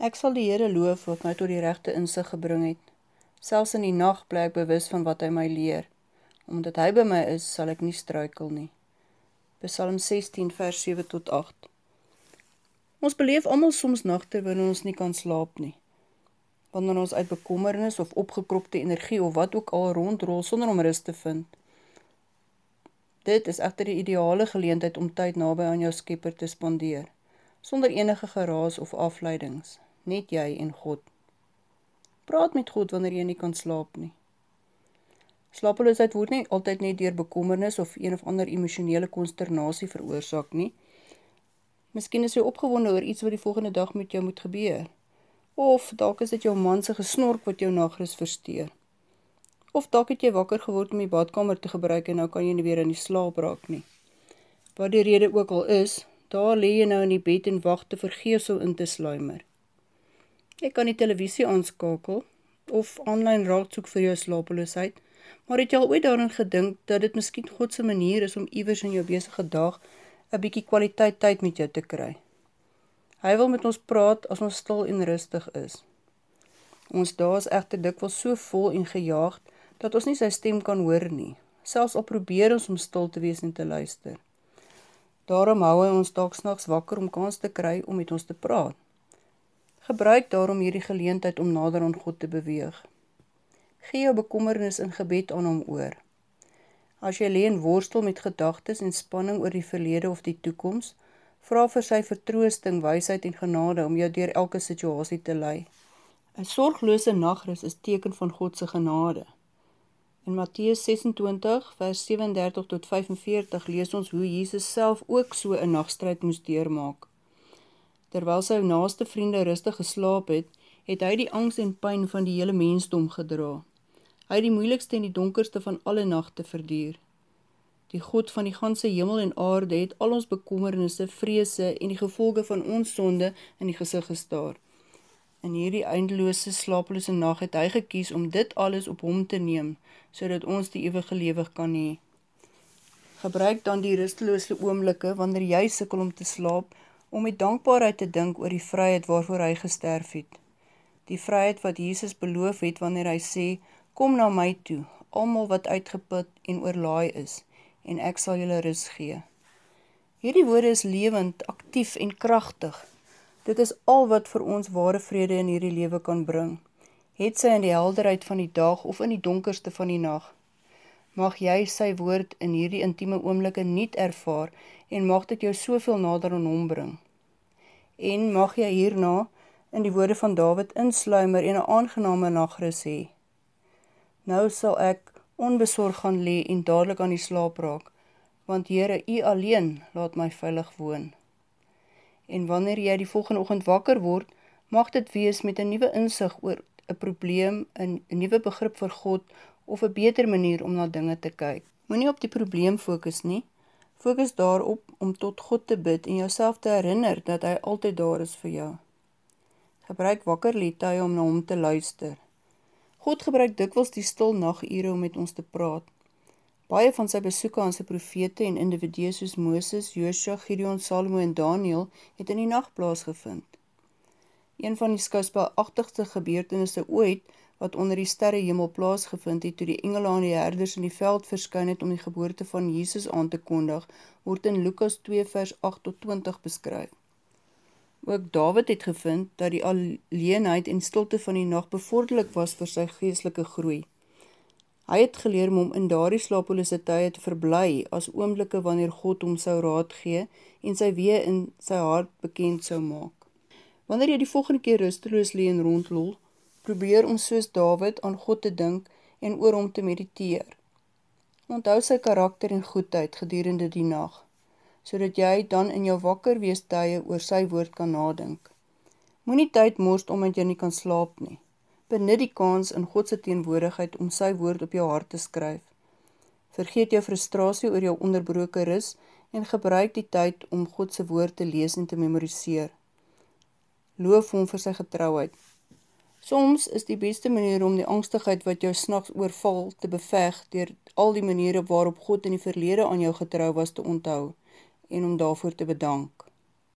Ek sal die Here loof wat my tot die regte insig gebring het. Selfs in die nag bly ek bewus van wat hy my leer. Omdat hy by my is, sal ek nie struikel nie. Psalm 16 vers 7 tot 8. Ons beleef almal soms nagte wanneer ons nie kan slaap nie. Wanneer ons uit bekommernis of opgekropte energie of wat ook al rondrol sonder om rus te vind. Dit is egter die ideale geleentheid om tyd naby aan jou Skepper te spandeer, sonder enige geraas of afleidings net jy en God. Praat met God wanneer jy nie kan slaap nie. Slapeloosheid word nie altyd net deur bekommernis of een of ander emosionele konsternasie veroorsaak nie. Miskien is jy opgewonde oor iets wat die volgende dag met jou moet gebeur. Of dalk is dit jou man se gesnork wat jou nagrus versteur. Of dalk het jy wakker geword om die badkamer te gebruik en nou kan jy nie weer in die slaap raak nie. Wat die rede ook al is, daar lê jy nou in die bed en wag te vergeesel in te sluimer. Jy kan die televisie aanskakel of aanlyn raad soek vir jou slapeloosheid, maar het jy al ooit daaraan gedink dat dit miskien God se manier is om iewers in jou besige dag 'n bietjie kwaliteit tyd met jou te kry? Hy wil met ons praat as ons stil en rustig is. Ons dae is egter dikwels so vol en gejaagd dat ons nie sy stem kan hoor nie, selfs al probeer ons om stil te wees en te luister. Daarom hou hy ons dalk snags wakker om kans te kry om met ons te praat. Gebruik daarom hierdie geleentheid om nader aan God te beweeg. Gee jou bekommernis in gebed aan hom oor. As jy lê en worstel met gedagtes en spanning oor die verlede of die toekoms, vra vir sy vertroosting, wysheid en genade om jou deur elke situasie te lei. 'n Sorglose nagrus is teken van God se genade. In Matteus 26 vers 37 tot 45 lees ons hoe Jesus self ook so 'n nagstryd moes deurmaak. Terwyl sy naaste vriende rustig geslaap het, het hy die angs en pyn van die hele mensdom gedra. Hy het die moeilikste en die donkerste van alle nagte verduur. Die God van die ganse hemel en aarde het al ons bekommernisse, vrese en die gevolge van ons sonde in die gesig gestaar. In hierdie eindelose slapelose nag het hy gekies om dit alles op hom te neem sodat ons die ewige lewe kan hê. Gebruik dan die rustelose oomblikke wanneer jy sukkel om te slaap om met dankbaarheid te dink oor die vryheid waarvoor hy gesterf het. Die vryheid wat Jesus beloof het wanneer hy sê: "Kom na my toe, almal wat uitgeput en oorlaai is, en ek sal julle rus gee." Hierdie woorde is lewend, aktief en kragtig. Dit is al wat vir ons ware vrede in hierdie lewe kan bring. Het sy in die helderheid van die dag of in die donkerste van die nag. Mag jy sy woord in hierdie intieme oomblikke nuut ervaar en mag dit jou soveel nader aan hom bring. En mag jy hierna in die woorde van Dawid insluimer en 'n aangename nagrus hê. Nou sal ek onbesorg gaan lê en dadelik aan die slaap raak, want Here, U alleen laat my veilig woon. En wanneer jy die volgende oggend wakker word, mag dit wees met 'n nuwe insig oor 'n probleem, 'n nuwe begrip vir God of 'n beter manier om na dinge te kyk. Moenie op die probleem fokus nie, Fokus daarop om tot God te bid en jouself te herinner dat hy altyd daar is vir jou. Gebruik wakker tye om na hom te luister. God gebruik dikwels die stil nagure om met ons te praat. Baie van sy besoeke aan sy profete en individue soos Moses, Josua, Gideon, Salomo en Daniël het in die nag plaasgevind. Een van die skouspelagtigste gebeurtenisse ooit wat onder die sterrehemel plaasgevind het toe die engele aan die herders in die veld verskyn het om die geboorte van Jesus aan te kondig, word in Lukas 2 vers 8 tot 20 beskryf. Ook Dawid het gevind dat die alleenheid en stilte van die nag bevorderlik was vir sy geestelike groei. Hy het geleer om in daardie slapelose tye te verbly as oomblikke wanneer God hom sou raad gee en sy weë in sy hart bekend sou maak. Wanneer jy die volgende keer rusteloos lê en rondlol, probeer om soos Dawid aan God te dink en oor hom te mediteer. Onthou sy karakter en goedheid gedurende die nag, sodat jy dan in jou wakker wees tye oor sy woord kan nadink. Moenie tyd mors omdat jy nie kan slaap nie. Benut die kans in God se teenwoordigheid om sy woord op jou hart te skryf. Vergeet jou frustrasie oor jou onderbroke rus en gebruik die tyd om God se woord te lees en te memoriseer. Loof hom vir sy getrouheid. Soms is die beste manier om die angstigheid wat jou snags oorval te beveg deur al die maniere waarop God in die verlede aan jou getrou was te onthou en om daarvoor te bedank.